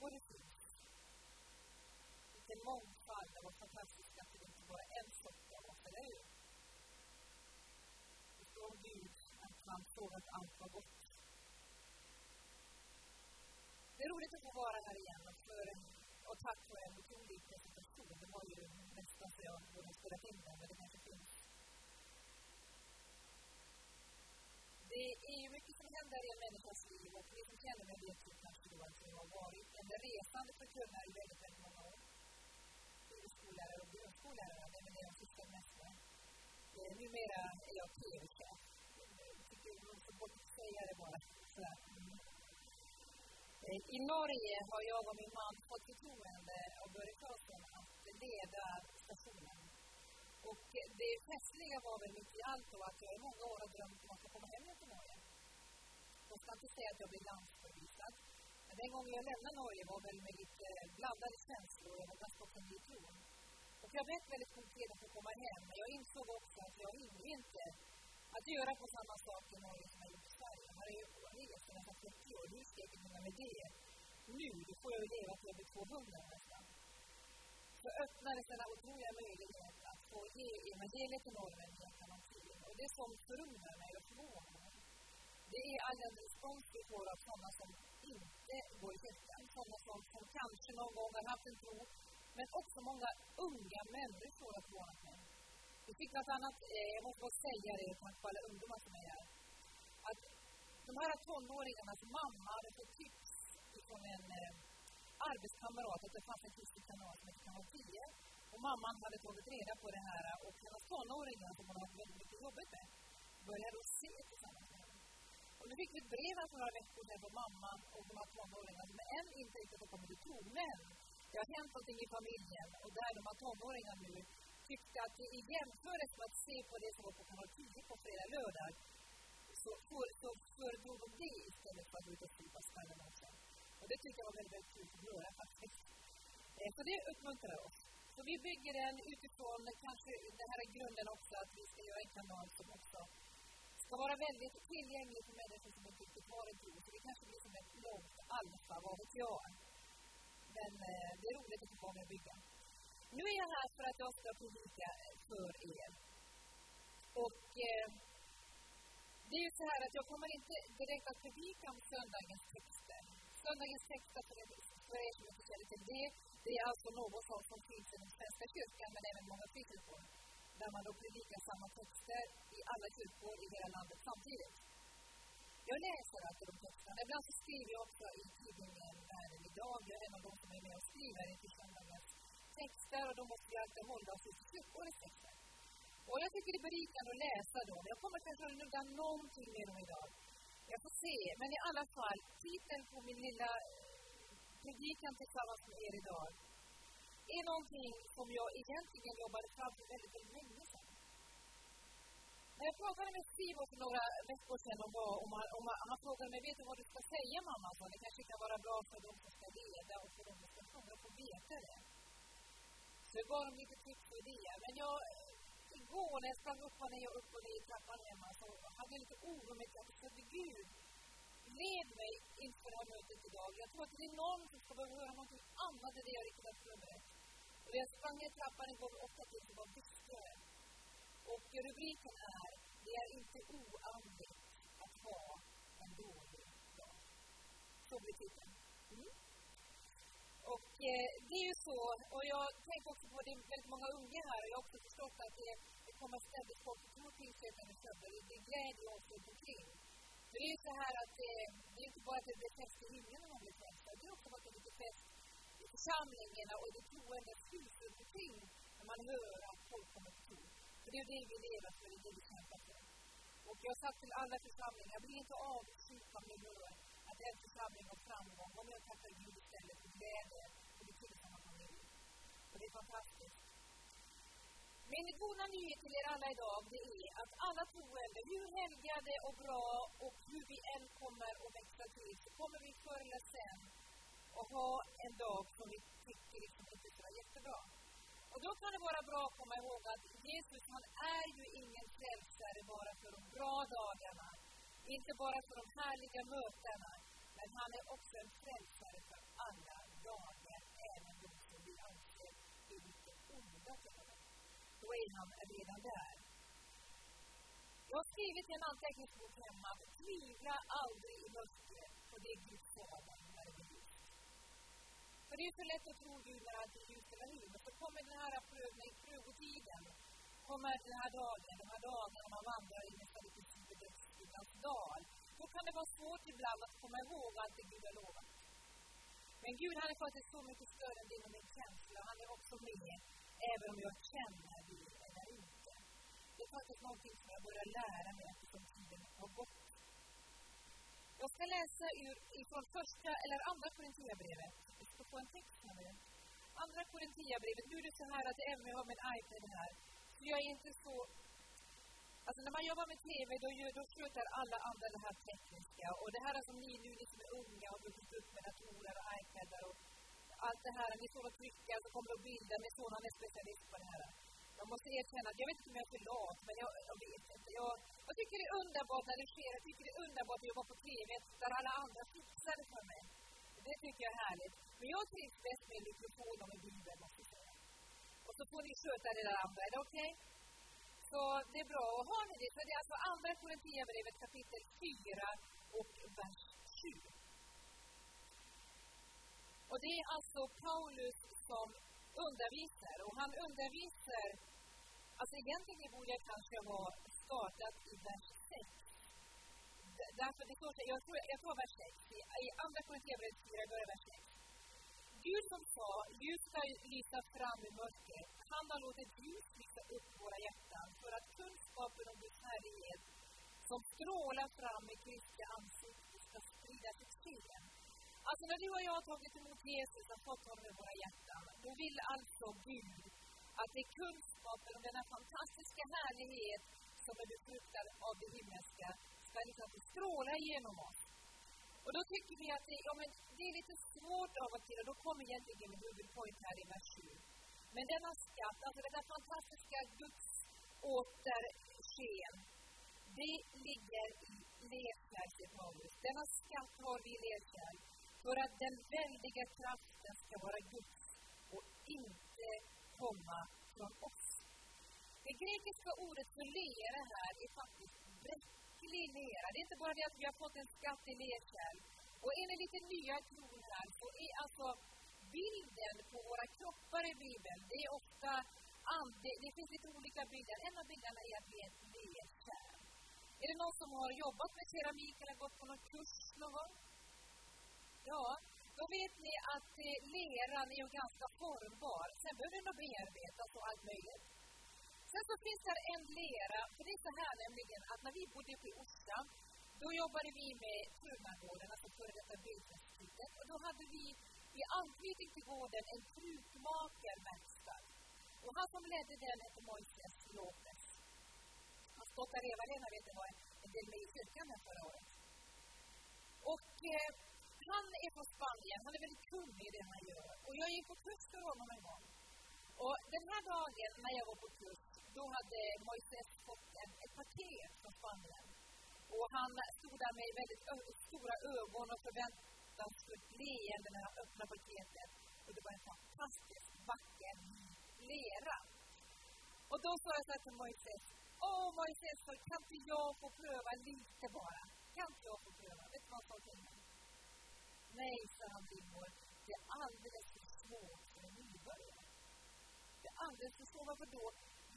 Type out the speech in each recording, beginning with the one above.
går det finns. Vilken mångfald och vad fantastiskt att det inte bara är en sort av oss, eller hur? Det står om Gud att han såg att allt var gott. Det är roligt att få vara här igen och, för, och tack för en otrolig presentation. Det var ju nästan så jag borde ha spelat in den, men det kanske finns. Det är ju mycket som händer i en människas liv och vi som känner mig vet ju kanske då att jag har varit en resande förkunnare i väldigt, väldigt många år. Bibelskollärare och grundskollärare, det är väl det jag sysslar mest med. Eh, numera är jag tv-chef. Jag tycker man får att säga det bara. Sådär. Eh, I Norge har jag och min man fått förtroende av Börje Karlsson att leda stationen. Och det festliga var väl mitt i allt då att jag i många år har drömt om att få komma hem till Norge. Jag ska inte säga att jag blev landsförvisad. Men den gången jag lämnade Norge var väl med lite blandade känslor. Jag var ganska också ny ton. Och jag vet väldigt konkret att få komma hem. Men jag insåg också att jag hinner inte att göra på samma sak i Norge som jag gjort i Sverige. Jag har ju rest i nästan 30 år. Hur ska jag kunna med det? Nu, då får jag ju leva till jag blir 200 nästan. Så öppnades denna otroliga möjlighet och få ge evangeliet till normen i Akamantin. Och det som förundrar mig och förvånar mig, det är all den respons vi får av sådana som inte går i kyrkan, sådana som, som kanske någon gång har haft en tro, men också många unga människor har förvånat mig. Vi fick något annat, eh, jag måste bara säga det, tack på alla ungdomar som är här, att de här tonåringarnas mamma hade fått tips från en eh, arbetskamrat att det fanns en kristen kanal som hette Kanal 10. Och mamman hade tagit reda på det här och hennes tonåringar som hon hade väldigt mycket jobbigt med började se tillsammans med henne. Och nu fick vi ett brev här för några veckor sedan från mamman och de här tonåringarna som än inte riktigt har kommit i tro. Men det har hänt någonting i familjen och där de här tonåringarna nu tyckte att i jämförelse med att se på det som var på kanal 10 på fredag, lördag så, så, så föredrog de det istället för att ut och supa skallen också. Och det tycker jag var väldigt, väldigt kul att göra faktiskt. Eh, så det uppmuntrar oss. Så vi bygger den utifrån kanske den här grunden också att vi ska göra en kanal som också ska vara väldigt tillgänglig för människor som inte riktigt har en tro. Så det kanske blir som ett långt alfa, vad vet jag. Men eh, det är roligt att få vara med och bygga. Nu är jag här för att jag ska predika för er. Och eh, det är ju så här att jag kommer inte direkt att predika om söndagens texter. Söndagens texter, för er som inte känner till det, det är alltså något som, som finns i den Svenska kyrkan, men även många frikyrkor, där man då predikar samma texter i alla kyrkor i hela landet samtidigt. Jag läser alltså de texterna. Ibland så alltså skriver jag också i tidningen Världen idag. Jag är en av de som är med och skriver i söndagens texter och då måste vi alltid hålla oss till kyrkårets texter. Och jag tycker det är berikande att läsa dem. Jag kommer kanske att nudda någonting med dem idag. Jag får se. Men i alla fall, titeln på min lilla eh, predikan tillsammans med er idag är någonting som jag egentligen jobbade fram för väldigt, väldigt länge sedan. När jag pratade med Simon för några veckor sedan om vad, om han, om han frågade mig, vet du vad du ska säga mamma? Så det kanske kan vara bra för de som ska leda och för de som ska sjunga få veta det. Så jag gav dem lite tips och idéer. Men jag, igår när jag sprang upp och ner och upp och ner i trappan hemma så hade jag lite oro med att jag sa Gud, led mig inför det här mötet idag. Jag tror att det är någon som ska behöva höra något annat än det jag riktigt har förberett. Och jag sprang ner trappan igår vid åtta till så var. Och rubriken är Det är inte oandligt att ha en dålig dag. Så blir titeln. Mm. Och eh, det är ju så, och jag tänker också på det är väldigt många unga här och jag har också förstått att det, det kommer ständigt folk som tror Pingstkyrkan i Skövde. Det glädjer oss runt omkring. För det är så här att det, det är inte bara att det blir fest i himlen när man blir frälst, det är också att det blir fest i församlingarna och i det troendes hus runt omkring när man hör att folk kommer till tro. För det är det vi lever för, det är det vi kämpar för. Och jag har sagt till alla församlingar, bli inte avundsjuk om ni hör att en församling har framgång. Var med och Gud istället för glädje och betydelse tillsamma familj. Och det är fantastiskt. Min goda nyhet till er alla idag det är att alla troende, hur helgade och bra och hur vi än kommer att växa till, så kommer vi förr eller sen att ha en dag som vi tycker liksom inte var jättebra. Och då kan det vara bra att komma ihåg att Jesus, han är ju ingen frälsare bara för de bra dagarna, inte bara för de härliga mötena, men han är också en frälsare för alla dagar, även de som vi anser är lite onda. Då är han redan där. Jag har skrivit i en anteckningsbok hemma att tvivla aldrig i mörkret på det Gud sa när det blir ljust. För det är så lätt att tro Gud när allt är ljust eller hur, men så kommer den här prövningen, prövotiden, kommer den här dagen, de här dagarna man vandrar i nästan lite dödsskuggans dal. Då kan det vara svårt ibland att komma ihåg allt det Gud har lovat. Men Gud han är faktiskt så mycket större än din och min känsla. Han är också med, även om jag känner det eller inte. Det är faktiskt någonting som jag börjar lära mig eftersom liksom tiden har gått. Jag ska läsa ur, ifrån första eller andra Korinthierbrevet. Jag ska få en text här nu. Andra Korinthierbrevet. Nu är det så här att även om jag har min iPad här, så jag är inte så Alltså när man jobbar med TV, då, då sköter alla andra det här tekniska. Och det här som ni nu, ni som är unga, har vuxit upp med datorer och iPadar och allt det här. Ni står att trycker, så kommer det bilder. Min son är specialist på det här. Jag måste erkänna att jag vet inte om jag är för lat, men jag, jag vet inte. Jag, jag tycker det är underbart när det sker. Jag tycker det är underbart att jobba på TV där alla andra fixar det för mig. Det tycker jag är härligt. Men jag trivs bäst med mikrofon och med Bibeln, måste jag säga. Och så får ni sköta det där andra. Är det okej? Okay? Så det är bra. Och har ni det, så det är alltså Andra Korinthierbrevet kapitel 4 och vers 20. Och det är alltså Paulus som undervisar. Och han undervisar, alltså egentligen borde jag kanske ha startat i vers 6. Därför det står, jag, tror, jag tar vers 6, i Andra Korinthierbrevet 4, börjar vers 6. Gud som sa, ljus ska lysa fram i mörkret, han har låtit ljus lysa upp våra hjärtan för att kunskapen om Guds härlighet som strålar fram i Kristi ansikte ska sprida sitt sken. Alltså när du och jag har tagit emot Jesus och fått honom i våra hjärtan, då vill alltså Gud att det kunskapen om denna fantastiska härlighet som är befruktad av det himmelska ska liksom stråla genom oss. Och då tycker vi att det, ja, men det är lite svårt av och till, och då kommer egentligen min här i vers 7. Men denna skatt, alltså detta fantastiska Guds återsken, det ligger i lerkärl, Paulus. Denna skatt har vi i lerkärl för att den väldiga kraften ska vara Guds och inte komma från oss. Det grekiska ordet för lera här är faktiskt bräcklig lera. Det är inte bara det att vi har fått en skatt i lerkärl. Och enligt lite nya tron här så är alltså bilden på våra kroppar i Bibeln, det är ofta det, det finns lite olika bilder. En av bilderna är att vi är ett lerkärl. Är det någon som har jobbat med keramik eller gått på någon kurs någon gång? Ja, då vet ni att eh, leran är ganska formbar. Sen behöver den bearbetas och allt möjligt. Sen så finns det en lera, för det är så här nämligen att när vi bodde uppe i Orsa, då jobbade vi med Turnagården, alltså före detta Bildinstitutet, och då hade vi i anknytning till gården en krukmakarverkstad. Och han som ledde den hette Moises Lopez. Hans dotter Eva-Lena vet ni var en del med i kyrkan här förra året. Och eh, han är från Spanien, han är väldigt kunnig i det han gör. Och jag gick på kurs för honom en gång. Och den här dagen när jag var på kurs, då hade Moises fått en, ett paket från Spanien. Och han stod där med väldigt stora ögon och förväntansfullt leende när han öppnade paketet. Och det var en fantastiskt vacker lera. Och då sa jag så här till Moises, Åh Moises, kan inte jag få pröva lite bara? Kan inte jag få pröva? Vet du vad han sa till mig? Nej, sa han Billboard, det är alldeles för svårt för en nybörjare. Det är alldeles för svårt. Varför då?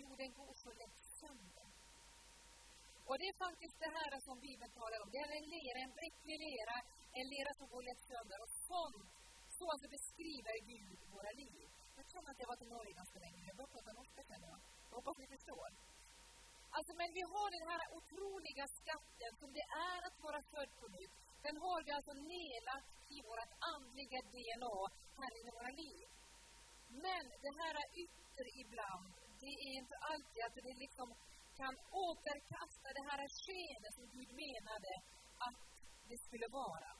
Jo, den går så lätt sönder. Och det är faktiskt det här som Bibeln talar om. Det är en lera, en bräcklig lera, en lera som går lätt sönder. Och sånt, så alltså beskriver Gud våra liv. Jag tror att jag varit i Norge ganska länge. Jag börjar prata norska sen jag. hoppas ni förstår. Alltså, men vi har den här otroliga skatten som det är att vara född på nytt. Den har vi alltså nedlagt i vårt andliga DNA här i våra liv. Men det här är ytter ibland, det är inte alltid att vi liksom kan återkasta det här skenet som Gud menade att det skulle vara.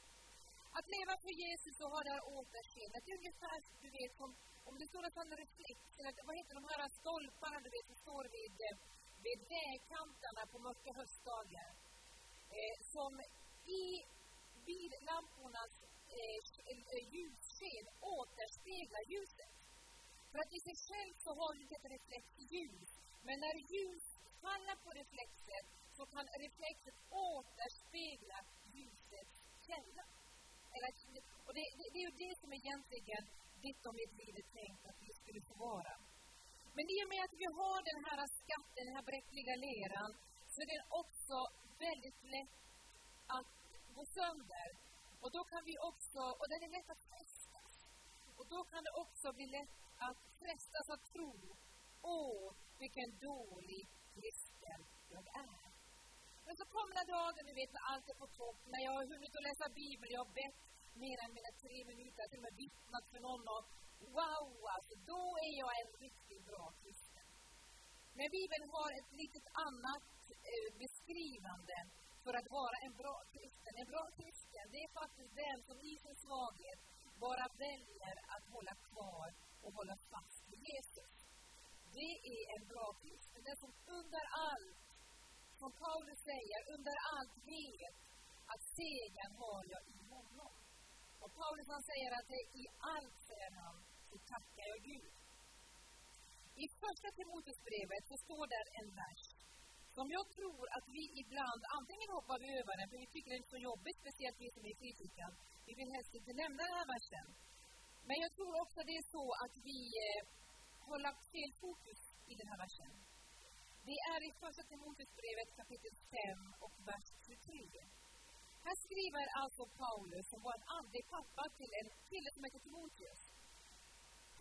Att leva för Jesus och ha det här återskenet, det är ungefär du vet, som om det står en sån reflex, eller vad heter de här stolparna du vet, som står vid, eh, vid vägkanterna på mörka höstdagar. Eh, som i billampornas eh, eh, ljussken återspeglar ljuset. För att i sig själv så har ju ett reflex ljus. Men när ljus faller på reflexet så kan reflexet återspegla ljusets källa. Eller, och det, det, det, är ju det som egentligen ditt och mitt liv är tänkt att vi skulle få vara. Men i och med att vi har den här skatten, den här bräckliga leran, så är den också väldigt lätt att gå sönder. Och då kan vi också, och den är lätt att frestas. Och då kan det också bli lätt att frestas att tro, åh, vilken dålig kristen jag är. Men så kommer den dagen, du vet, när allt är på topp, när jag har hunnit att läsa Bibeln, jag har bett mer än mina tre minuter, till och med vittnat för någon och wow, alltså då är jag en riktigt bra kristen. Men Bibeln har ett litet annat eh, beskrivande för att vara en bra kristen. En bra kristen, det är faktiskt den som i sin svaghet bara väljer att hålla kvar och hålla fast vid Jesus. Det är en bra kristen, den som under allt, som Paulus säger, under allt vet att segern har jag i honom. Och Paulus han säger att det i allt, säger han, så tackar jag Gud. I första Timoteusbrevet så står där en vers som jag tror att vi ibland antingen hoppar vi över den, för vi tycker det är så jobbigt, speciellt vi som är kritiska. Vi vill helst inte nämna den här versen. Men jag tror också det är så att vi eh, har lagt fel fokus i den här versen. Det är i Första Timoteusbrevet kapitel 5 och vers 23. Här skriver alltså Paulus, som var en andlig pappa till en kille som heter Timoteus.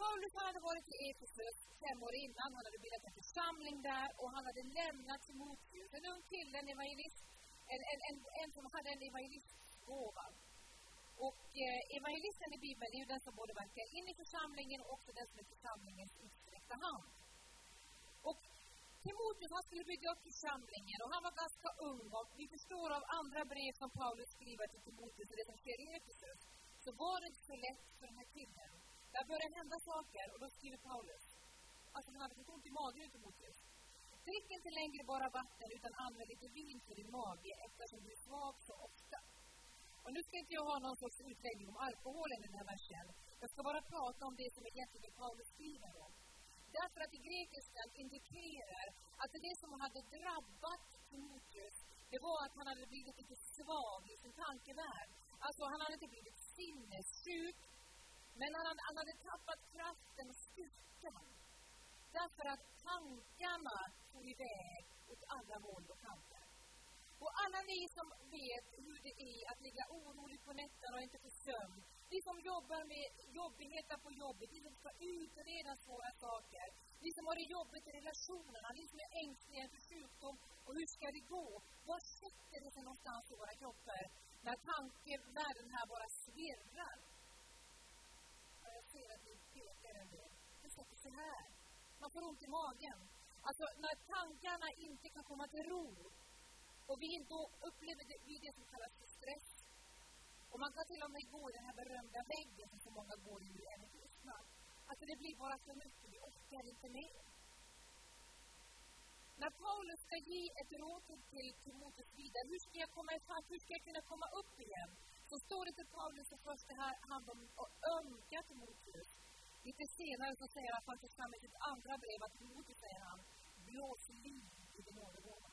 Paulus hade varit i Efesus fem år innan, han hade bildat en församling där och han hade lämnat Timoteus, en ung kille, en evangelist, en, en, en, en som hade en evangelistgåva. Och eh, evangelisten i Bibeln är ju den som både verkar in i församlingen och också den som är församlingens utsträckta hand. Och Timoteus han skulle bygga upp församlingen och han var ganska ung och vi förstår av andra brev som Paulus skriver till Timoteus och det som sker i Efesus så var det inte så lätt för den här killen. Där börjar hända saker och då skriver Paulus att han hade fått ont i magen i Drick inte längre bara vatten utan använd lite vin till din mage eftersom du är svag så ofta. Och nu ska inte jag ha någon sorts utläggning om alkoholen i den här versen. Jag ska bara prata om det som egentligen Paulus skriver om. Därför att i grekiskan indikerar att det som hade drabbat Timoteus, det var att han hade blivit lite svag i sin tankevärld. Alltså, han hade inte blivit sinnessjuk, men han hade, han hade tappat kraften och styrkan. Därför att tankarna tog iväg åt alla håll och kanter. Och alla ni som vet hur det är att ligga orolig på nätterna och inte få sömn, ni som jobbar med jobbigheter på jobbet, ni som ska utreda svåra saker, ni som har det jobbigt i relationerna, ni som är ängsliga för sjukdom och hur ska det gå? Var sätter det sig någonstans i våra kroppar när tankevärlden här bara svirrar? Jag pekar en. Det sätter sig här. Man får ont i magen. Alltså när tankarna inte kan komma till ro och vi då upplever det, det, det som kallas för stress. Och man kan till och med gå i den här berömda väggen som så många går i även kristna. Alltså det blir bara för mycket, vi orkar inte mer. När Paulus ska ge ett råd till Timoteus vidare, hur ska jag komma ifatt, hur ska jag kunna komma upp igen? Så står det till Paulus det första handlar om att ömka Timoteus. Lite senare så säger han faktiskt fram i sitt andra brev att Timoteus säger han, blås liv i din nådegåva.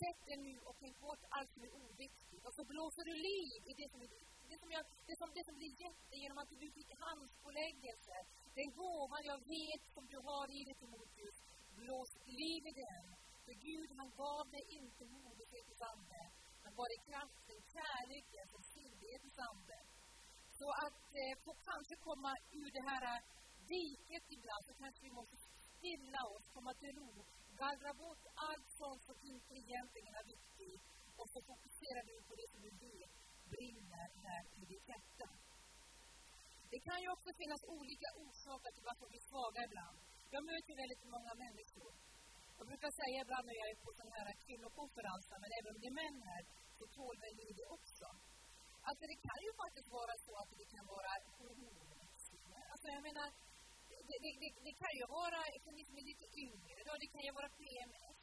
Sätt dig nu och tänk bort allt som är oviktigt och så blåser du liv i det som, är, det som, jag, det som, det som blir jätte genom att du fick handspåläggelse. Den gåvan jag vet som du har i dig Timoteus, blås liv i den. För Gud han gav dig inte moderlighetens ande, han var dig kraften, kärleken, och stillhetens ande. Så att eh, få kanske komma ur det här eh, diket ibland så kanske vi måste stilla oss, komma till ro, gallra bort allt sånt som inte egentligen är viktigt och så fokuserar vi på det som vi vet brinner där i ditt hjärta. Det kan ju också finnas olika orsaker till varför vi är svaga ibland. Jag möter väldigt många människor. Jag brukar säga ibland när jag är på sådana här kvinnokonferenser, men även om det är män här, så tål väl ni det också. Alltså det kan ju faktiskt vara så att det kan vara hormonväxlingar. Alltså jag menar, det, det, det, det, kan ju vara, för ni som är lite yngre då, det kan ju vara PMS.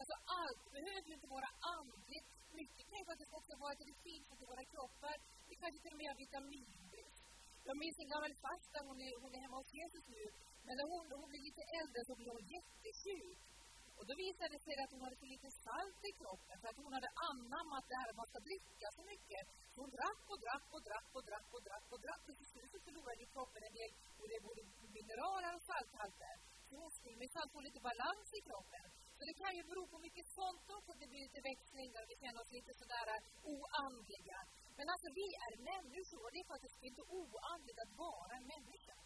Alltså allt behöver ju inte vara andligt. Mycket kan ju faktiskt också vara att det finns i våra kroppar. Det kanske till och med är vitaminer jag minns en gammal fasta, hon är, hon är hemma hos Jesus nu, men när hon, hon blev lite äldre så blev hon jättesjuk. Och då visade det sig att hon hade för lite salt i kroppen för att hon hade anammat det här att man ska dricka så mycket. Så hon drack och drack och drack och drack och drack och drack. Och till slut så förlorade kroppen en del både, både mineraler och salthalter. Så hon skulle minsann få lite balans i kroppen. Så det kan ju bero på mycket sånt också, att det blir lite växlingar och vi känner oss lite sådär oandliga. Men alltså vi är människor och det är faktiskt inte oandligt att vara en människa.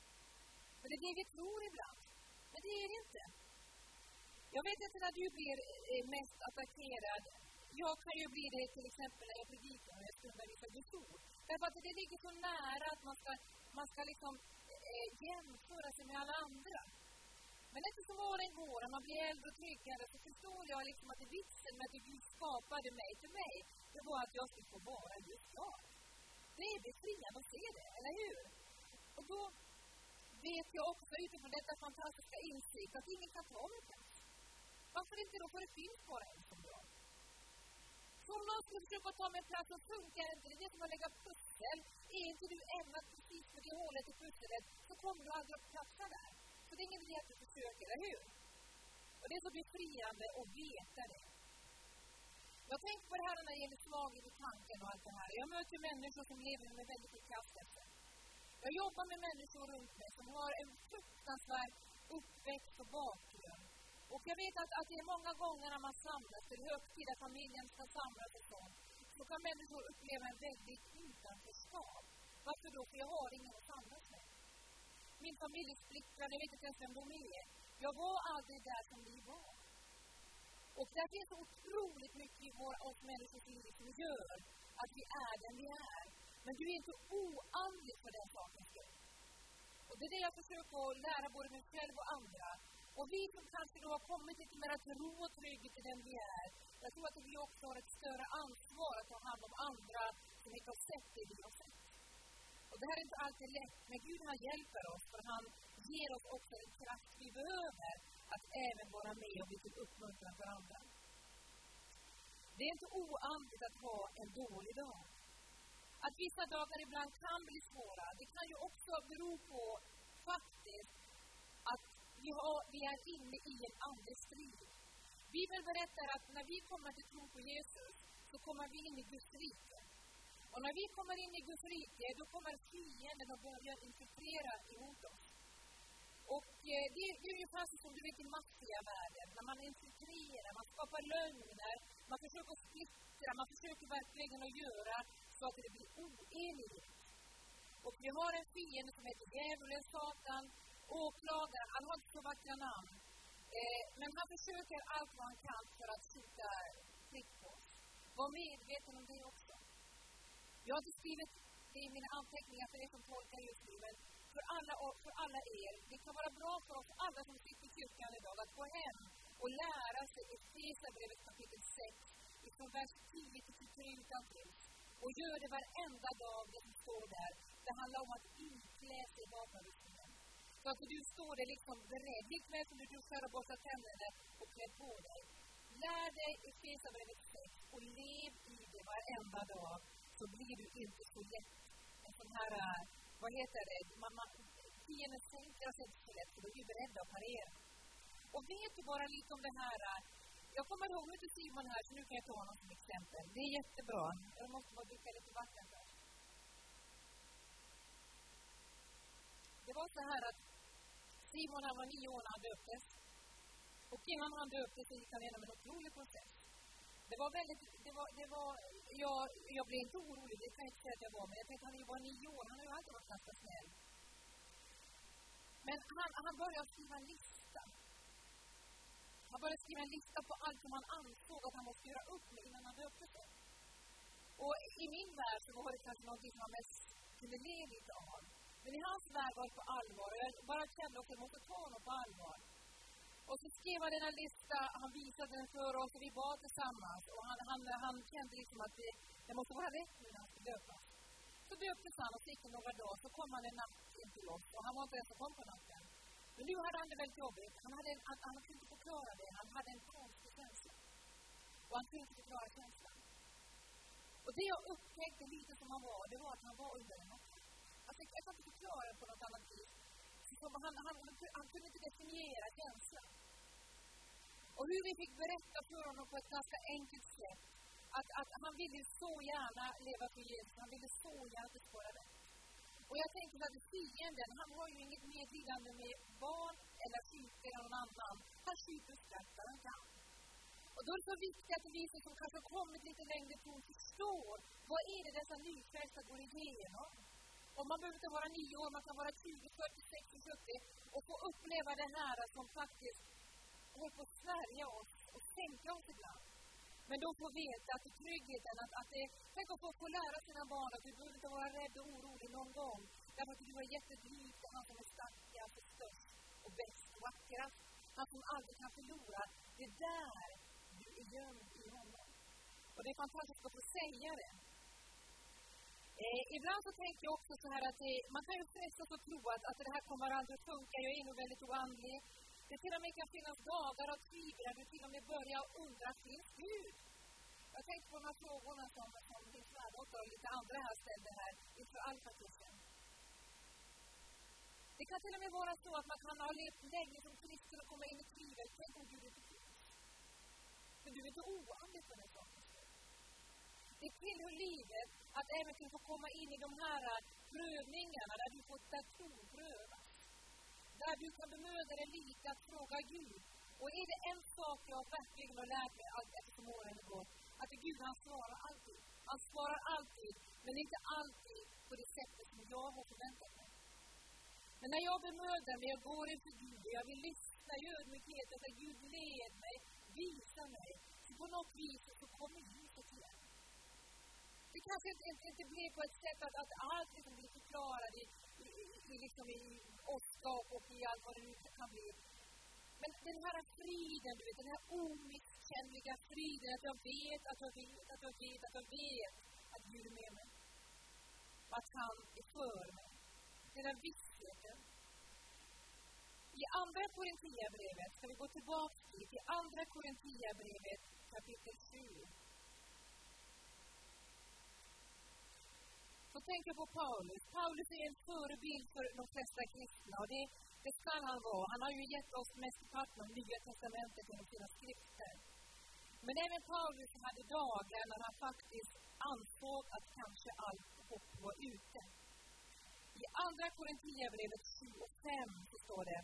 För det är det vi tror ibland. Men det är det inte. Jag vet inte när du blir eh, mest attackerad. Jag kan ju bli det till exempel när jag predikar och jag ska undervisa Guds ord. Därför att det ligger så nära att man ska, man ska liksom eh, jämföra sig med alla andra. Men eftersom åren går och man blir äldre och tryggare så förstår jag liksom att vitsen med att Gud skapade mig till mig, det var att jag skulle få vara just jag. Det är befriande att se det, eller hur? Och då vet jag också utifrån detta fantastiska insikt att ingen kan ta mig plats. Varför inte då? För det finns bara en som jag. Så om någon skulle försöka ta mig plats så funkar inte det. Det är som att lägga pussel. Är inte du ämnad precis för det hålet i pusslet så kommer du aldrig att platsa där. Så det är ingen idé att du försöker, eller hur? Och det är så befriande att veta det. Jag tänker på det här när det gäller slaget i tanken och allt det här. Jag möter människor som lever med väldigt förkastelse. Jag jobbar med människor runt mig som har en fruktansvärd uppväxt och bakgrund. Och jag vet att, att det är många gånger när man samlas till högtida familjen ska samlas och sånt, så kan människor uppleva en väldigt utanförskap. Varför då? För jag har ingen att samlas med. Min familj är splittrad, jag vet inte ens vem de är. Jag var aldrig där som vi var. Och det finns så otroligt mycket i vår, oss människors liv som gör att vi är den vi är. Men du är inte oandlig för den sakens skull. Och det är det jag försöker att lära både mig själv och andra. Och vi som kanske då har kommit lite mer till ro och trygghet i den vi är, jag tror att vi också har ett större ansvar att ta hand om andra som inte har sett det vi har sett. Och det här är inte alltid lätt, men Gud han hjälper oss, för han ger oss också den kraft vi behöver att även vara med och bli till uppmuntran för andra. Det är inte oandligt att ha en dålig dag. Att vissa dagar ibland kan bli svåra, det kan ju också bero på faktiskt att vi, har, vi är inne i en andlig strid. Bibeln berättar att när vi kommer till tro på Jesus så kommer vi in i Guds rike. Och när vi kommer in i Guds rike, då kommer fienden och börjar infiltrera emot oss. Och eh, det, det är ungefär som du vet i maffiavärlden, när man infiltrerar, man skapar lögner, man försöker splittra, man försöker verkligen att göra så att det blir oenighet. Och vi har en fiende som heter djävulen, Satan, åklagaren, han har inte så vackra namn. Eh, men han försöker allt vad han kan för att skjuta prick på oss. Var medveten om det också. Jag har skrivit i mina anteckningar för er som tolkar just nu, men för alla, för alla er, det kan vara bra för oss alla som sitter i kyrkan idag att gå hem och lära sig Efesierbrevet kapitel 6, från vers 10 till 23 utantill. Och gör det varenda dag, det som står där. Det handlar om att inklä sig i vapenrustningen. Så att du står där liksom beredd, likväl som du duschar och borstar tänderna och klär på dig. Lär dig Efesierbrevet 6 och lev i det varenda dag så blir du inte så lätt en sån här, äh, vad heter det, man, man, fienden sänker sig inte så lätt för då är vi beredda att parera. Och vet du bara lite om det här, äh, jag kommer ihåg, nu är Simon här så nu kan jag ta honom som exempel. Det är jättebra. Jag måste bara dricka lite vatten först. Det var så här att Simon han var nio år när han döptes. Och innan han döptes så gick han igenom en otrolig process. Det var väldigt, det var, det var, jag, jag blev inte orolig, det kan jag inte säga att jag var, men jag tänkte han var nio år, han har ju alltid varit ganska snäll. Men han, han började skriva en lista. Han började skriva en lista på allt som han ansåg att han måste göra upp med innan han döpte sig. Och i min värld så var det kanske någonting som han mest kunde le lite av. Men i hans värld var det på allvar och jag bara kände att jag måste ta honom på allvar. Och så skrev han denna lista, han visade den för oss och vi bad tillsammans. Och han, han, han kände liksom att det, det måste vara rätt nu när han skulle döpas. Så döptes han och så gick det några dagar, så kom han en natt in till oss och han var inte ens som kom på natten. Men nu hade han det väldigt jobbigt. Han, hade, han, han kunde inte förklara det. Han hade en konstig känsla. Och han kunde inte förklara känslan. Och det jag upptäckte lite som han var, det var att han var under en natt. Alltså, jag kan inte förklara det på något annat vis. Så han, han, han kunde inte definiera känslan. Och hur vi fick berätta för honom på ett ganska enkelt sätt att, att han ville så gärna leva för Jesus, han ville så gärna bespara det. Och jag tänker att fienden, han har ju inget medlidande med barn eller sjuka eller någon annan. Han skjuter och skrattar han kan. Och då är det så viktigt att vi som kanske har kommit lite längre på förstår vad är det dessa nyfrälsta går igenom. Och man behöver inte vara nio år, man kan vara 20, 40, 60, 70 och få uppleva det här som faktiskt håller på att svärja oss och sänka oss ibland. Men då får veta att i tryggheten, att, att det, tänk att få, få lära sina barn att du behöver inte vara rädd och orolig någon gång. Därför att du är och han som är starkast och störst och bäst och vackrast. Han som aldrig kan förlora. Det är där du är gömd i honom. Och det är fantastiskt att få säga det. Eh, ibland så tänker jag också så här att det, man kan ju frestas att tro att, att det här kommer aldrig att funka. Jag är nog väldigt oandlig. Det till och med kan finnas dagar av tvivel där du till och med börjar undra, finns Gud? Jag tänkte på de här frågorna som, som din svärdotter och lite andra här ställde här inför alfakursen. Det kan till och med vara så att man kan ha levt länge som kristen och komma in i tvivel. Tänk om Gud inte finns. Men du är inte oandlig för den saken. Det tillhör livet att även kunna få komma in i de här äh, prövningarna där du får pröva där du kan bemöda dig lite att fråga Gud. Och är det en sak jag verkligen har lärt mig allt eftersom åren gått, att Gud han svarar alltid. Han svarar alltid, men inte alltid på det sättet som jag har förväntat mig. Men när jag bemödar mig, jag går inför Gud och jag vill lyssna i ödmjukhet, att Gud led mig, visa mig, så på något vis så kommer ljuset igen. Det kanske inte, inte, inte blir på ett sätt att, att allt liksom blir förklarat i, i, i, liksom i åskap och i allt vad det nu kan bli. Men den här friden, du vet, den här omisskännliga friden, att jag vet, att jag vet, att jag vet, att jag vet att Gud är med mig. Att han är för mig. Den här vissheten. I Andra Korinthierbrevet, ska vi gå tillbaka till, i Andra Korinthierbrevet kapitel 7. Så tänker jag på Paulus. Paulus är en förebild för de flesta kristna och det, det ska han vara. Han har ju gett oss mestparten av Nya Testamentet genom sina skrifter. Men även Paulus hade dagar när han faktiskt ansåg att kanske allt hopp var ute. I Andra Korinthierbrevet 7 och 5 så står det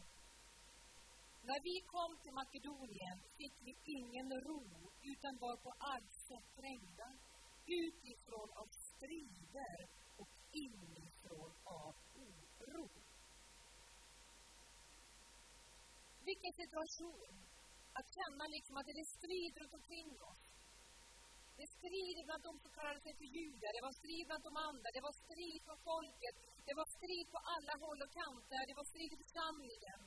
När vi kom till Makedonien fick vi ingen ro utan var på allt sätt trängda utifrån av strider inifrån av oro. Vilken situation! Att känna liksom att det strider runt omkring oss. Det var strid bland de som kallar sig för judar, det var strid bland de andra, det var strid från folket, det var strid på alla håll och kanter, det var strid i församlingen.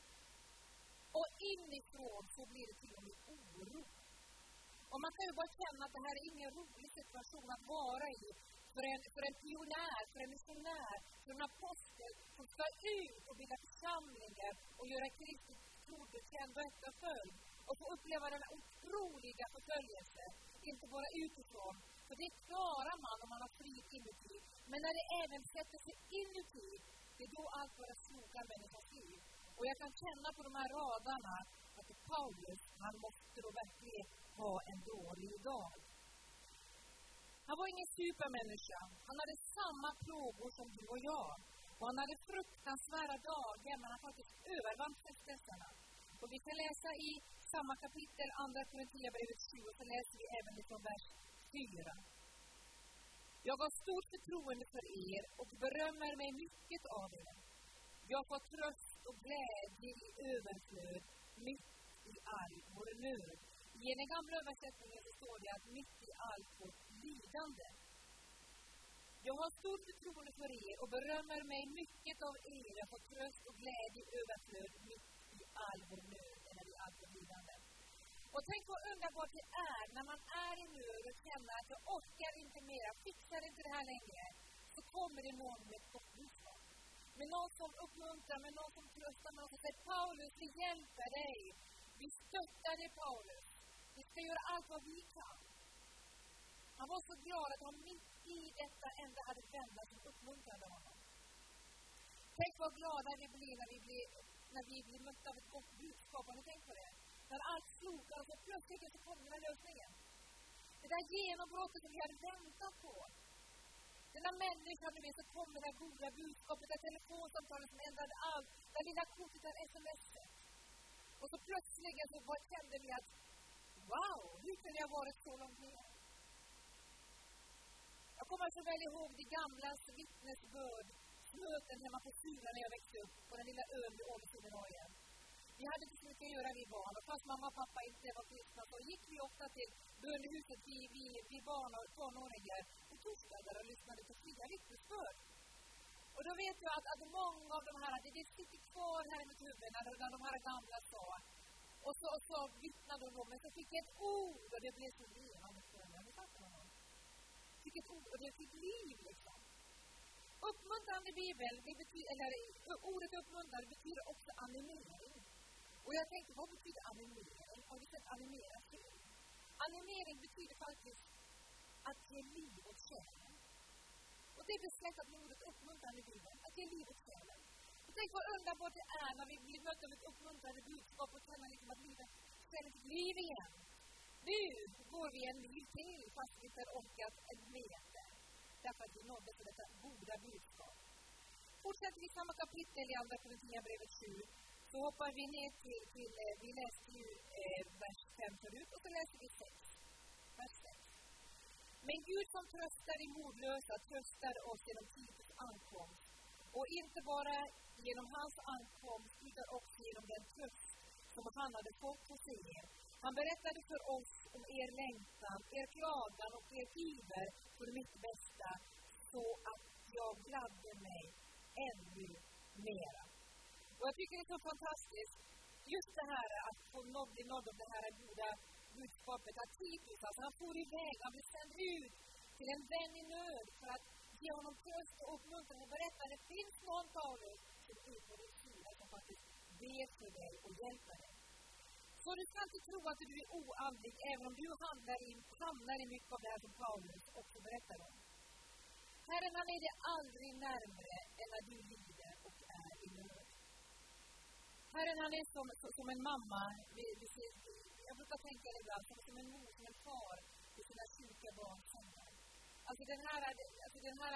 Och inifrån så blir det till och med oro. Och man kan ju bara känna att det här är ingen rolig situation att vara i för en, för en pionjär, för en missionär, för en apostel som ska ut och bilda församlingar och göra Kristus trodd och efterföljd och få uppleva den otroliga förföljelsen, inte bara utifrån, för det klarar man om man har frid inuti. Men när det även sätter sig inuti, det är då allt börjar sloka människors liv. Och jag kan känna på de här raderna att Paulus, han måste då verkligen ha en dålig dag. Han var ingen supermänniska. Han hade samma plågor som du och jag. Och han hade fruktansvärda dagar, men han faktiskt övervann frestelserna. Och vi kan läsa i samma kapitel, Andra Korinthierbrevet 7, och så läser vi även från vers 4. Jag har stort förtroende för er och berömmer mig mycket av er. Jag får tröst och glädje i överflöd mitt i all vår nöd. I den gamla översättningen så står det att mitt i allt vårt lidande. Jag har stort förtroende för er och berömmer mig mycket av er. Jag får tröst och glädje i överflöd mitt i all vår nöd, eller i allt vårt lidande. Och tänk vad underbart det är när man är i nöd och känner att jag orkar inte mer, jag fixar inte det här längre. Så kommer det någon med ett gott budskap. Med någon som uppmuntrar, med någon som tröstar, med någon som säger Paulus, vi hjälper dig. Vi stöttar dig Paulus. Vi ska göra allt vad vi kan. Han var så glad att han mitt i detta ändå hade vänner som uppmuntrade honom. vad glada vi blir när vi blir, när vi blir mötta av ett gott budskap. Har ni tänkt på det? När allt slokar och så plötsligt så kommer den här lösningen. Det där genombrottet som vi hade väntat på. Den där människan, du vet, så kom det där goda budskapet, det där telefonsamtalet som ändrade allt, det där lilla kortet, det där smset. Och så plötsligt så kände vi att wow, hur kunde jag varit så långt ner? Jag kommer så väl ihåg de gamlas vittnesbörd, möten hemma på Sula när jag växte upp, på den lilla ön vid Ålesund Vi hade inte så mycket att göra vi barn och fast mamma och pappa inte var kristna så gick vi ofta till bönehuset, vi, vi, vi barn och tonåringar, på torsdagar och lyssnade på fria vittnesbörd. Och då vet jag att, att många av de här, det sitter kvar här i mitt huvud när, när de här gamla sa, och så, och så vittnade de, men så fick jag ett ord och det blev så levande för mig. Ni fattar Fick ett ord och det fick liv liksom. Uppmuntrande bibel, det betyder, eller ordet uppmuntrande betyder också animering. Och jag tänkte, vad betyder animering? Har du sett animera film? Animering betyder faktiskt att ge liv åt själen. Och det är besläktat med ordet uppmuntrande i Bibeln, att ge liv åt själen. Tänk vad underbart det är när vi blir mötta av ett uppmuntrande budskap och känner liksom att livet känner sitt liv igen. Nu går vi en mil till fast vi inte orkat en meter. Därför att vi nådde till detta goda budskap. Fortsätter vi samma kapitel i Andra Korinthierbrevet 7 så hoppar vi ner till, till eh, vi läste ju eh, vers 5 förut och så läser vi 6. Vers 6. Men Gud som tröstar i modlösa tröstar oss genom Titus ankomst. Och inte bara genom hans ankomst utan också genom den tröst som han hade fått hos er. Han berättade för oss om er längtan, er klagan och er iver för mitt bästa så att jag gladde mig ännu mera. Och jag tycker det är så fantastiskt, just det här att få bli nådd av det här goda budskapet att Titus, alltså han for iväg, han blev sänd ut till en vän i nöd för att ge honom tröst och uppmuntran och berätta att det finns någon Paulus som är på din sida som faktiskt ber för dig och hjälper dig. Så du ska inte tro att du är oandlig även om du hamnar i, hamnar i mycket av det här som Paulus också berättar om. Herren han är dig aldrig närmre än när du lider och är i nöd. Herren han är som, som en mamma, vi, vi, jag brukar tänka det ibland, som, som en mor, som en far vid sina sjuka barns sängar. Alltså den här, alltså den här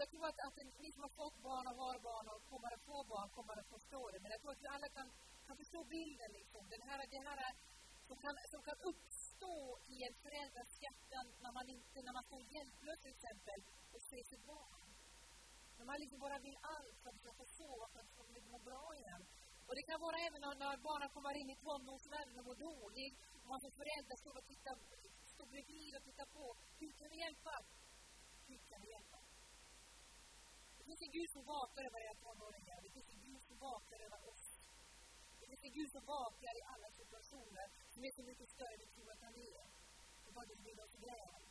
jag tror att, att ni som har fått barn och har barn och kommer att få barn kommer att förstå det. Men jag tror att vi alla kan, kan förstå bilden. Liksom. Den här, det här som kan, som kan uppstå i en förälders hjärta när man, inte, när man står hjälplös till exempel och ser sitt barn. När man liksom bara vill allt för att få sova, för att de liksom må bra igen. Och det kan vara även när, när barnen kommer in i tonårsvärlden och mår dåligt. Och man som förälder står och tittar, står bredvid och tittar på. Hur kan vi hjälpa? Hur kan vi hjälpa? Det finns en Gud som vakar över era tonåringar. Det finns en Gud som vakar över oss. Det finns en Gud som vakar i alla situationer som är så mycket större än vi tror att han är. Det var det vill oss väl.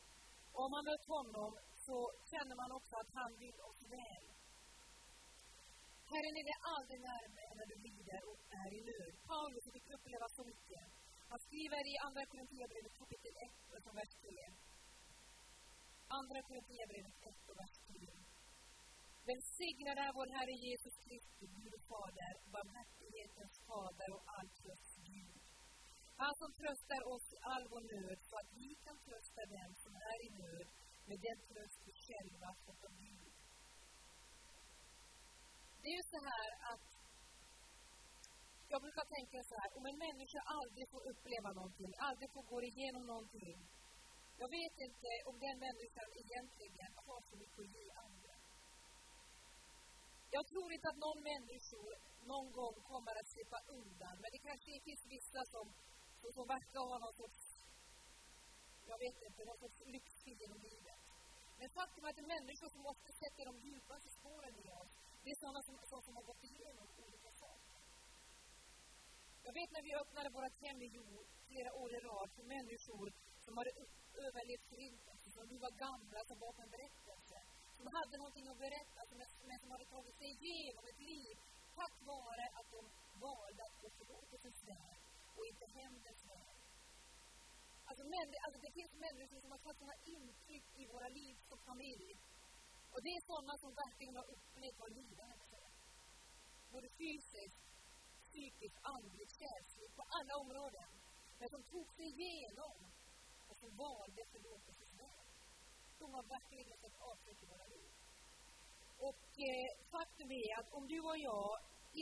Och om man mött honom så känner man också att han vill oss väl. Herren är dig aldrig närmare när du lider och är i nöd. Paulus fick uppleva så mycket. Han skriver i Andra Korinthierbrevet kapitel 1 och vers 3. Andra Korinthierbrevet 1 och vers 3. Välsignad är vår Herre Jesus Kristus, Gud och Fader, barmhärtighetens Fader och all trösts Gud. Han som tröstar oss i all vår nöd så att vi kan trösta den som är i nöd med den tröst vi själva fått av Gud. Det är ju så här att jag brukar tänka så här, om en människa aldrig får uppleva någonting, aldrig får gå igenom någonting, jag vet inte om den människan egentligen har så mycket att ge andra. Jag tror inte att någon människa någon gång kommer att slippa undan, men det kanske finns vissa som, som verkar ha någon sorts, jag vet inte, någon sorts lyxtid genom livet. Men faktum är att människor som ofta sätter de djupaste spåren i oss, det är sådana som, som, som har gått igenom olika. Jag vet när vi öppnade vårt hem i jord flera år i rad för människor som hade överlevt förintelsen, alltså som nu var gamla, som var på en berättelse, som hade någonting att berätta, som, men som hade tagit sig igenom ett liv tack vare att de valde att gå förlåtelsens väg och inte hämndens väg. Alltså, men, alltså, det finns människor som har fått sådana intryck i våra liv som familj och det är sådana som verkligen har upplevt vad lidande är. både fysiskt, psykiskt, andligt, själsligt, på alla områden. Men som tog sig igenom och som valde förlåtelsens väg. De har verkligen sett avtryck i våra liv. Och eh, faktum är att om du och jag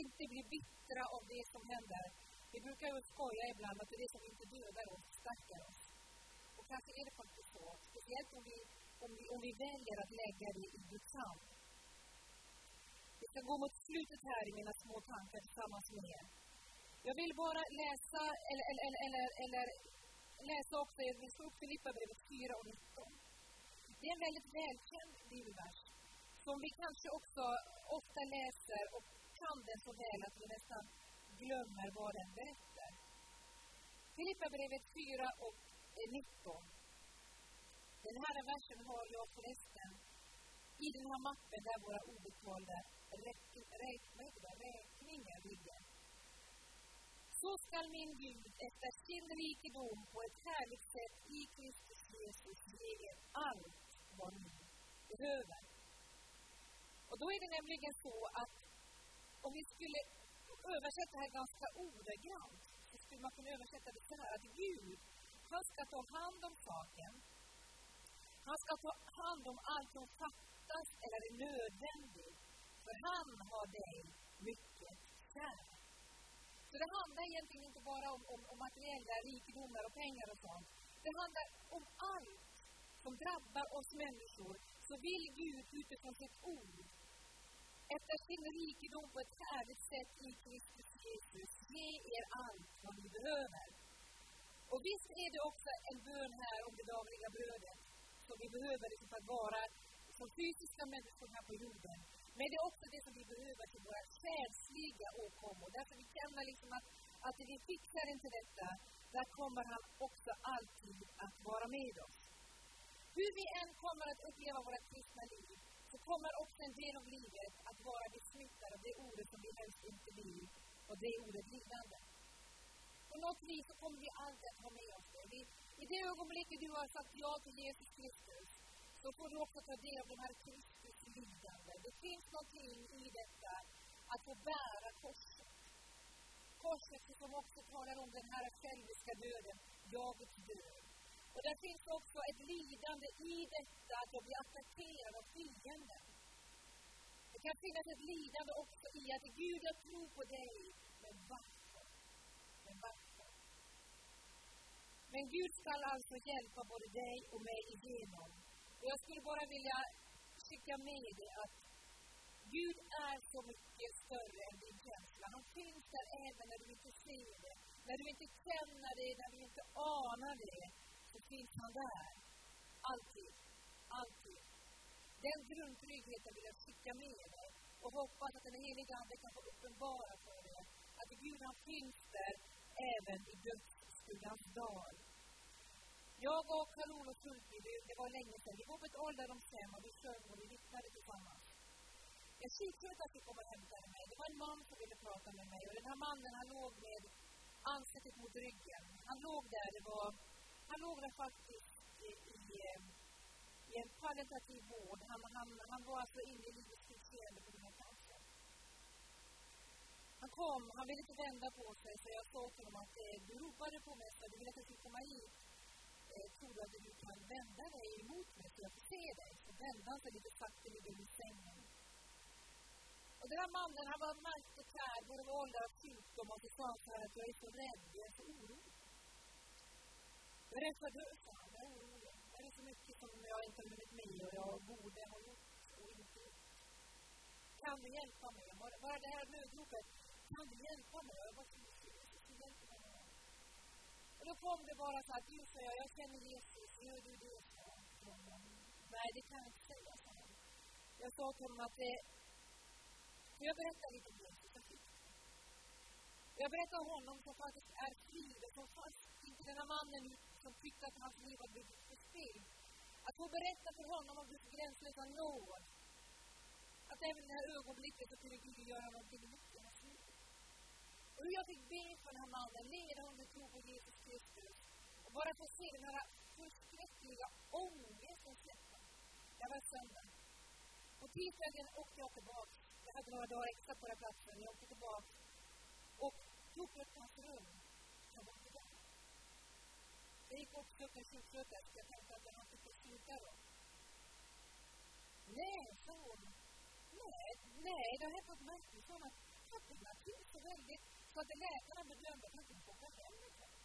inte blir bittra av det som händer, vi brukar ju skoja ibland att det är det som inte dödar oss, stärker oss. Och kanske är det faktiskt så, speciellt om vi, om vi, om vi väljer att lägga det i Guds hand. Ska gå mot slutet här i mina små tankar tillsammans med er. Jag vill bara läsa, eller, eller, eller, eller läsa också, jag vill slå upp Filipperbrevet 4 och 19. Det är en väldigt välkänd bibelvers som vi kanske också ofta läser och kan den så väl att vi nästan glömmer vad den berättar. Filipperbrevet 4 och 19. Den här versen har jag förresten i den här mappen där våra obetalda räkningar ligger. Så skall min Gud efter sin rikedom på ett härligt sätt i Kristus Jesus ge er allt vad ni behöver. Och då är det nämligen så att om vi skulle översätta det här ganska ordagrant så skulle man kunna översätta det så här att Gud, han ska ta hand om saken. Han ska ta hand om allt som fattas eller är nödvändigt. För han har dig mycket kär. Så det handlar egentligen inte bara om, om, om materiella rikedomar och pengar och sånt. Det handlar om allt som drabbar oss människor. Så vill Gud utifrån sitt ord efter sin rikedom på ett härligt sätt i Kristus Jesus ge er allt vad ni behöver. Och visst är det också en bön här om det dagliga brödet som vi behöver liksom för att vara som fysiska människor här på jorden. Men det är också det som vi behöver till våra själsliga åkommor. Därför vi känner liksom att, att vi fixar inte detta, där kommer han också alltid att vara med oss. Hur vi än kommer att uppleva våra kristna liv så kommer också en del av livet att vara besmittad av det ordet som vi helst inte vill, och det ordet lidande. På något vis så kommer vi alltid att ha med oss det. Vi, i det ögonblicket du har sagt ja till Jesus Kristus så får du också ta del av de här Kristus lidande. Det finns någonting i detta att få bära korset. Korset som också talar om den här själviska döden, jagets död. Och det finns också ett lidande i detta att jag blir attackerad av fienden. Det kan finnas ett lidande också i att Gud, jag tror på dig, men varför? Men varför? Men Gud skall alltså hjälpa både dig och mig igenom. Och jag skulle bara vilja skicka med dig att Gud är så mycket större än din känsla. Han finns där även när du inte ser det, när du inte känner det, när du inte anar det så finns han där. Alltid. Alltid. Den grundtryggheten vill jag skicka med dig och hoppas att den heliga Ande kan få uppenbara för dig att Gud han finns där även i dödsskuggans dal. Jag och Karol-Olof Sundby, det, det var länge sedan, vi var på ett ålderdomshem och vi sjöng och vi vittnade tillsammans. En sjuksköterska kom och hämtade mig. Det var en man som ville prata med mig och den här mannen han låg med ansiktet mot ryggen. Han låg där, det var han låg där faktiskt i, i, eh, i en palliativ vård. Han, han, han var alltså inne i livets slutskede på grund av. Han kom, han ville inte vända på sig, så jag sa till honom att eh, du ropade på mig, så du ville att jag skulle komma hit. Eh, tror du att du kan vända dig emot mig så jag får se dig? Så vände han sig lite sakta sakteliga vid sängen. Och den här mannen, han var märkt och kär, både med ålder och sjukdom, och så sa han så här att jag är så rädd, jag är så orolig. Jag är rädd Berätta du, sa han. Jag är orolig. Det är så mycket som jag inte har hunnit med och jag borde ha gjort och inte gjort. Kan du hjälpa mig? Bara det här nödropet. Kan du hjälpa mig? Jag bara, Jesus, du hjälper mig med Och då kom det bara så här, du, sa jag, jag känner Jesus. Gör du det, sa han. Nej, det kan jag inte säga, sa han. Jag sa till honom att det... Får jag berätta lite om Jesus? Jag berättar honom som faktiskt är fri som fast inte den här mannen som tyckte att hans liv hade blivit förspillt. Att få berätta för honom om Guds gränslösa nåd. Att även i det här ögonblicket så kunde Gud göra någonting nytt. Och jag fick be för den här mannen, leda honom till tro på Jesus Kristus. Och bara få se den här förskräckliga ångesten släppa. Det var söndag. På tisdagen åkte jag tillbaka. Jag hade några dagar extra på den platsen. Jag åkte tillbaka och tog upp hans rum. Jag var inte där. Jag gick också upp till sjuksköterskan. Jag tänkte att jag inte få sluta då. Nej, sa hon. Nej, nej, det har hänt något märkligt. Sa hon att papporna tog så väldigt så att läkarna bedömde att han kunde få åka hem ikväll.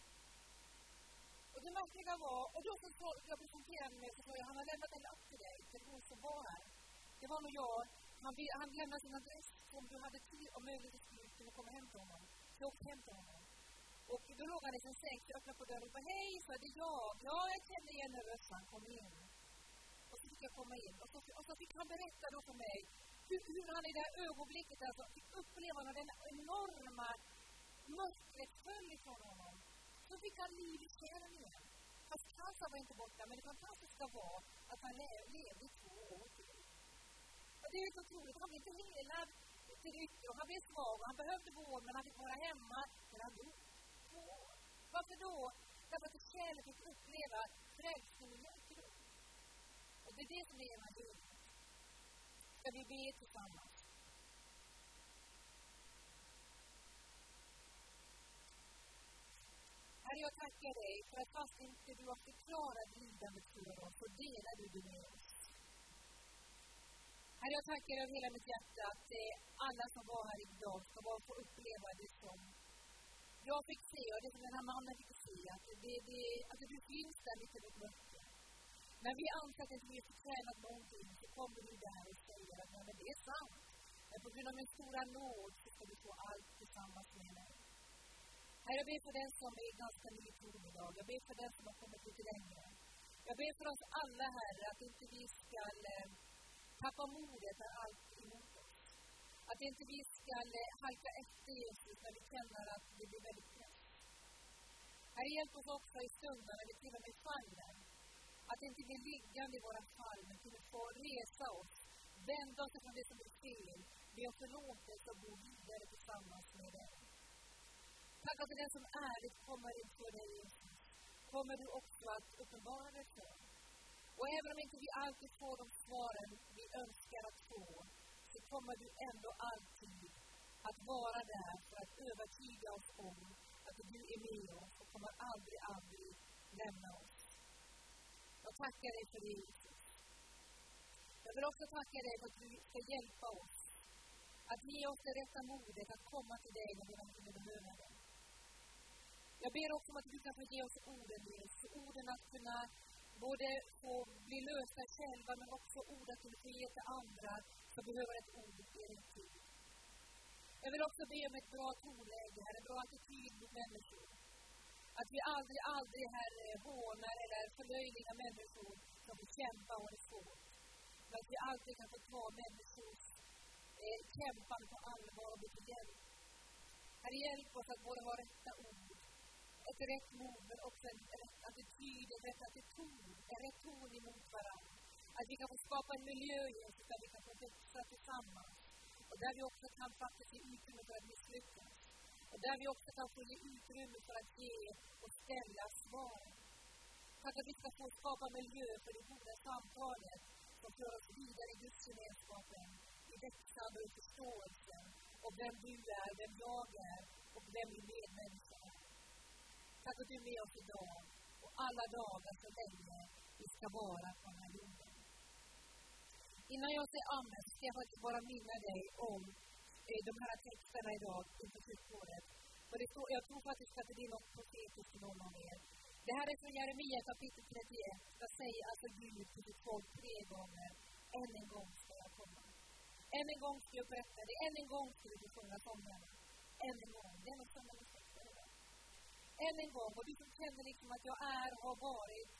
Och det märkliga var, och då så, så jag presenterade mig så sa jag, han har lämnat en lapp till dig, till hon som var här. Det var nog jag. Han, han lämnade sin adress om du hade tid och möjlighet skulle kunna komma hem till honom. Så jag åkte hem till honom. Och då låg han i sin säng, jag öppnade på dörren och bara, hej, så det är jag. Ja, jag kände igen den rösten, kom in. Och så fick jag komma in. Och så, och så fick han berätta då för mig hur, hur han i det här ögonblicket alltså fick uppleva den enorma mörkret föll ifrån honom. Så fick han liv i själen igen. Fast cancer var inte borta, men det fantastiska var att han levde i två år till. Och det är så otroligt. Han blev inte helad till det yttre han blev svag och han behövde vård, men han fick vara hemma. Men han dog två år. Varför då? Därför att själen fick uppleva frälsning och läkedom. Och det är det som är evangeliet. Ska vi be tillsammans? Herre, jag tackar dig för att fast inte du har förklarat lidandet för oss, så delar du det med oss. Herre, jag tackar dig av hela mitt hjärta att eh, alla som var här idag ska få uppleva det som jag fick se och det som den här mannen fick se, att, det, det, att du finns där mitt i vårt mörker. När vi anser att inte vi inte förtjänat någonting så kommer du där och säger att det är sant. Men på grund av min stora nåd så ska du få allt tillsammans med mig. Herre, jag ber för den som är ganska ny i tron idag. Jag ber för den som har kommit lite längre. Jag ber för oss alla, Herre, att inte vi ska eh, tappa modet när allt är emot oss. Att inte vi ska eh, halka efter Jesus när vi känner att det blir väldigt press. Herre, hjälp oss också i stunden när vi till och med faller. Att inte bli liggande i våra fall, men kunna få resa oss, vända oss från det som är fel, be om förlåtelse och gå vidare tillsammans med dig. Tack att alltså, den som ärligt kommer inför dig, Jesus, kommer du också att uppenbara dig för. Och även om inte vi alltid får de svaren vi önskar att få, så kommer du ändå alltid att vara där för att övertyga oss om att du är med oss och kommer aldrig, aldrig lämna oss. Jag tackar dig för det, Jesus. Jag vill också tacka dig för att du ska hjälpa oss att ge oss det rätta modet att komma till dig när vi behöver det. Jag ber också om att du kan få ge oss orden, Jesus. Orden att kunna både få bli lösta själva, men också ord att kunna få ge till andra som behöver ett ord i en tid. Jag vill också be om ett bra tonläge, en bra attityd mot människor. Att vi aldrig, aldrig, Herre, hånar eller förlöjligar människor som vill kämpa och har det svårt. Men att vi alltid kan få ta människors eh, kämpande på allvar och bli till hjälp. Herre, hjälp oss att både ha rätta ord ett rätt mod, men också en rätt attityd, en rätt attityd, en rätt ton emot varandra. Att vi kan få skapa en miljö, Jesus, där vi kan få växa tillsammans. Och där vi också kan faktiskt ge utrymme för att misslyckas. Och där vi också kan få ge utrymme för att ge och ställa svar. Tack att vi ska få skapa miljö för det goda samtalet som för oss vidare i gudsgemenskapen, i växande och i förståelsen och vem du är, vem jag är och vem min medmänniska är att du är med oss idag och alla dagar så länge vi ska vara på den här jorden. Innan jag säger amen ska jag faktiskt bara minna dig om eh, de här texterna idag inför sjukvården. För det står, jag tror faktiskt att det blir något profetiskt för någon av er. Det här är från Jeremia kapitel 31. Där säger alltså Gud till sitt folk tre gånger. Än en gång ska jag komma. Än en gång ska jag berätta det. Än en gång ska du sjunga sångerna. Än en gång. Det är något som än en gång, och du som känner liksom att jag är, har varit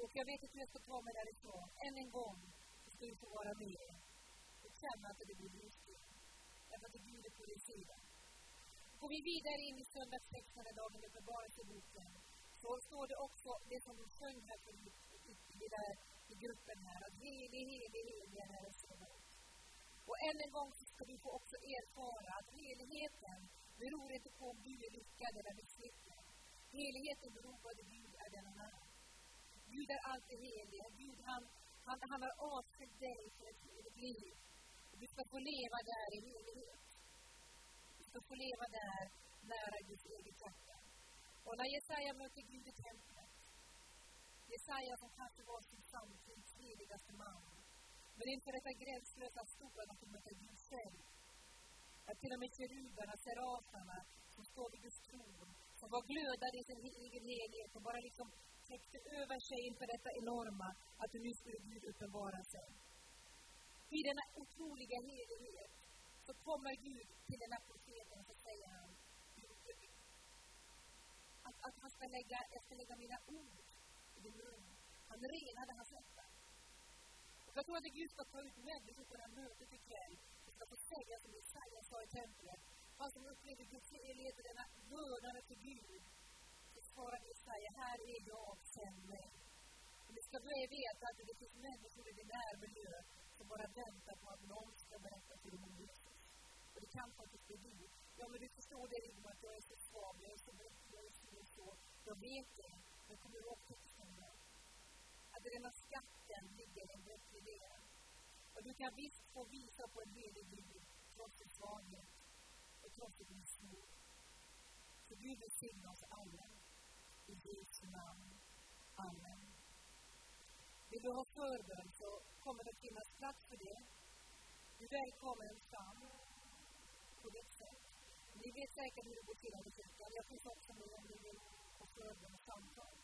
och jag vet inte hur jag ska ta mig därifrån. Än en gång ska du få vara med och känna att det blir ljusning. Därför att Gud är på din sida. Går vi vidare in i söndagstexten idag med Uppenbarelseboken så står det också det som de sjöng här förut i, där, i gruppen här, att helig, helig, helig är Herren Och än en gång så ska du få också erfara att heligheten beror inte på om du är lyckad eller misslyckad. Heligheten beror på att Gud är den han är. Gud är alltid helig. Gud han, han, han har avsett dig för ett evigt liv. Du ska få leva där i helighet. Du ska få leva där nära Guds eget hjärta. Och när Jesaja möter Gud i templet, Jesaja som kanske var sin samtids heligaste man, men inför detta gränslösa stora att möta Gud själv, att till och med keruberna, seraferna, som står vid Guds tron, och var glödade i sin egen helhet och bara liksom täckte över sig inför detta enorma, att nu skulle Gud uppenbara sig. I denna otroliga helighet så kommer Gud till den här profeten och så säger han att, att han ska lägga, jag ska lägga mina ord i din mun. Han renade hans hjärta. Och jag tror att Gud ska ta ut människor på det här mötet ikväll. Det ska få säga som Jesaja sa i templet. Han som upplever Guds helighet och denna vördnad till Gud. Så svarade Jesaja, här är jag, sänd mig. Och du ska börja veta att det finns människor i din närmiljö som bara väntar på att någon ska berätta för dem om Jesus. Och det kan faktiskt bli du. Ja, men du förstår det Rigmor, att jag är så svag, jag är så bräcklig, jag är så Jag vet det, men kommer du ihåg texten då? Att den här skatten ligger i en bräcklig del. Och du kan visst få visa på en helig Gud, trots din svaghet och trots din missmod. Så Gud välsigne oss alla. I Jesu namn. Amen. Vill du ha förbön så kommer det finnas plats för det. Du är välkommen fram på ditt sätt. Ni vet säkert hur det går till under kyrkan. Jag finns också med om ni vill ha förbön och samtal.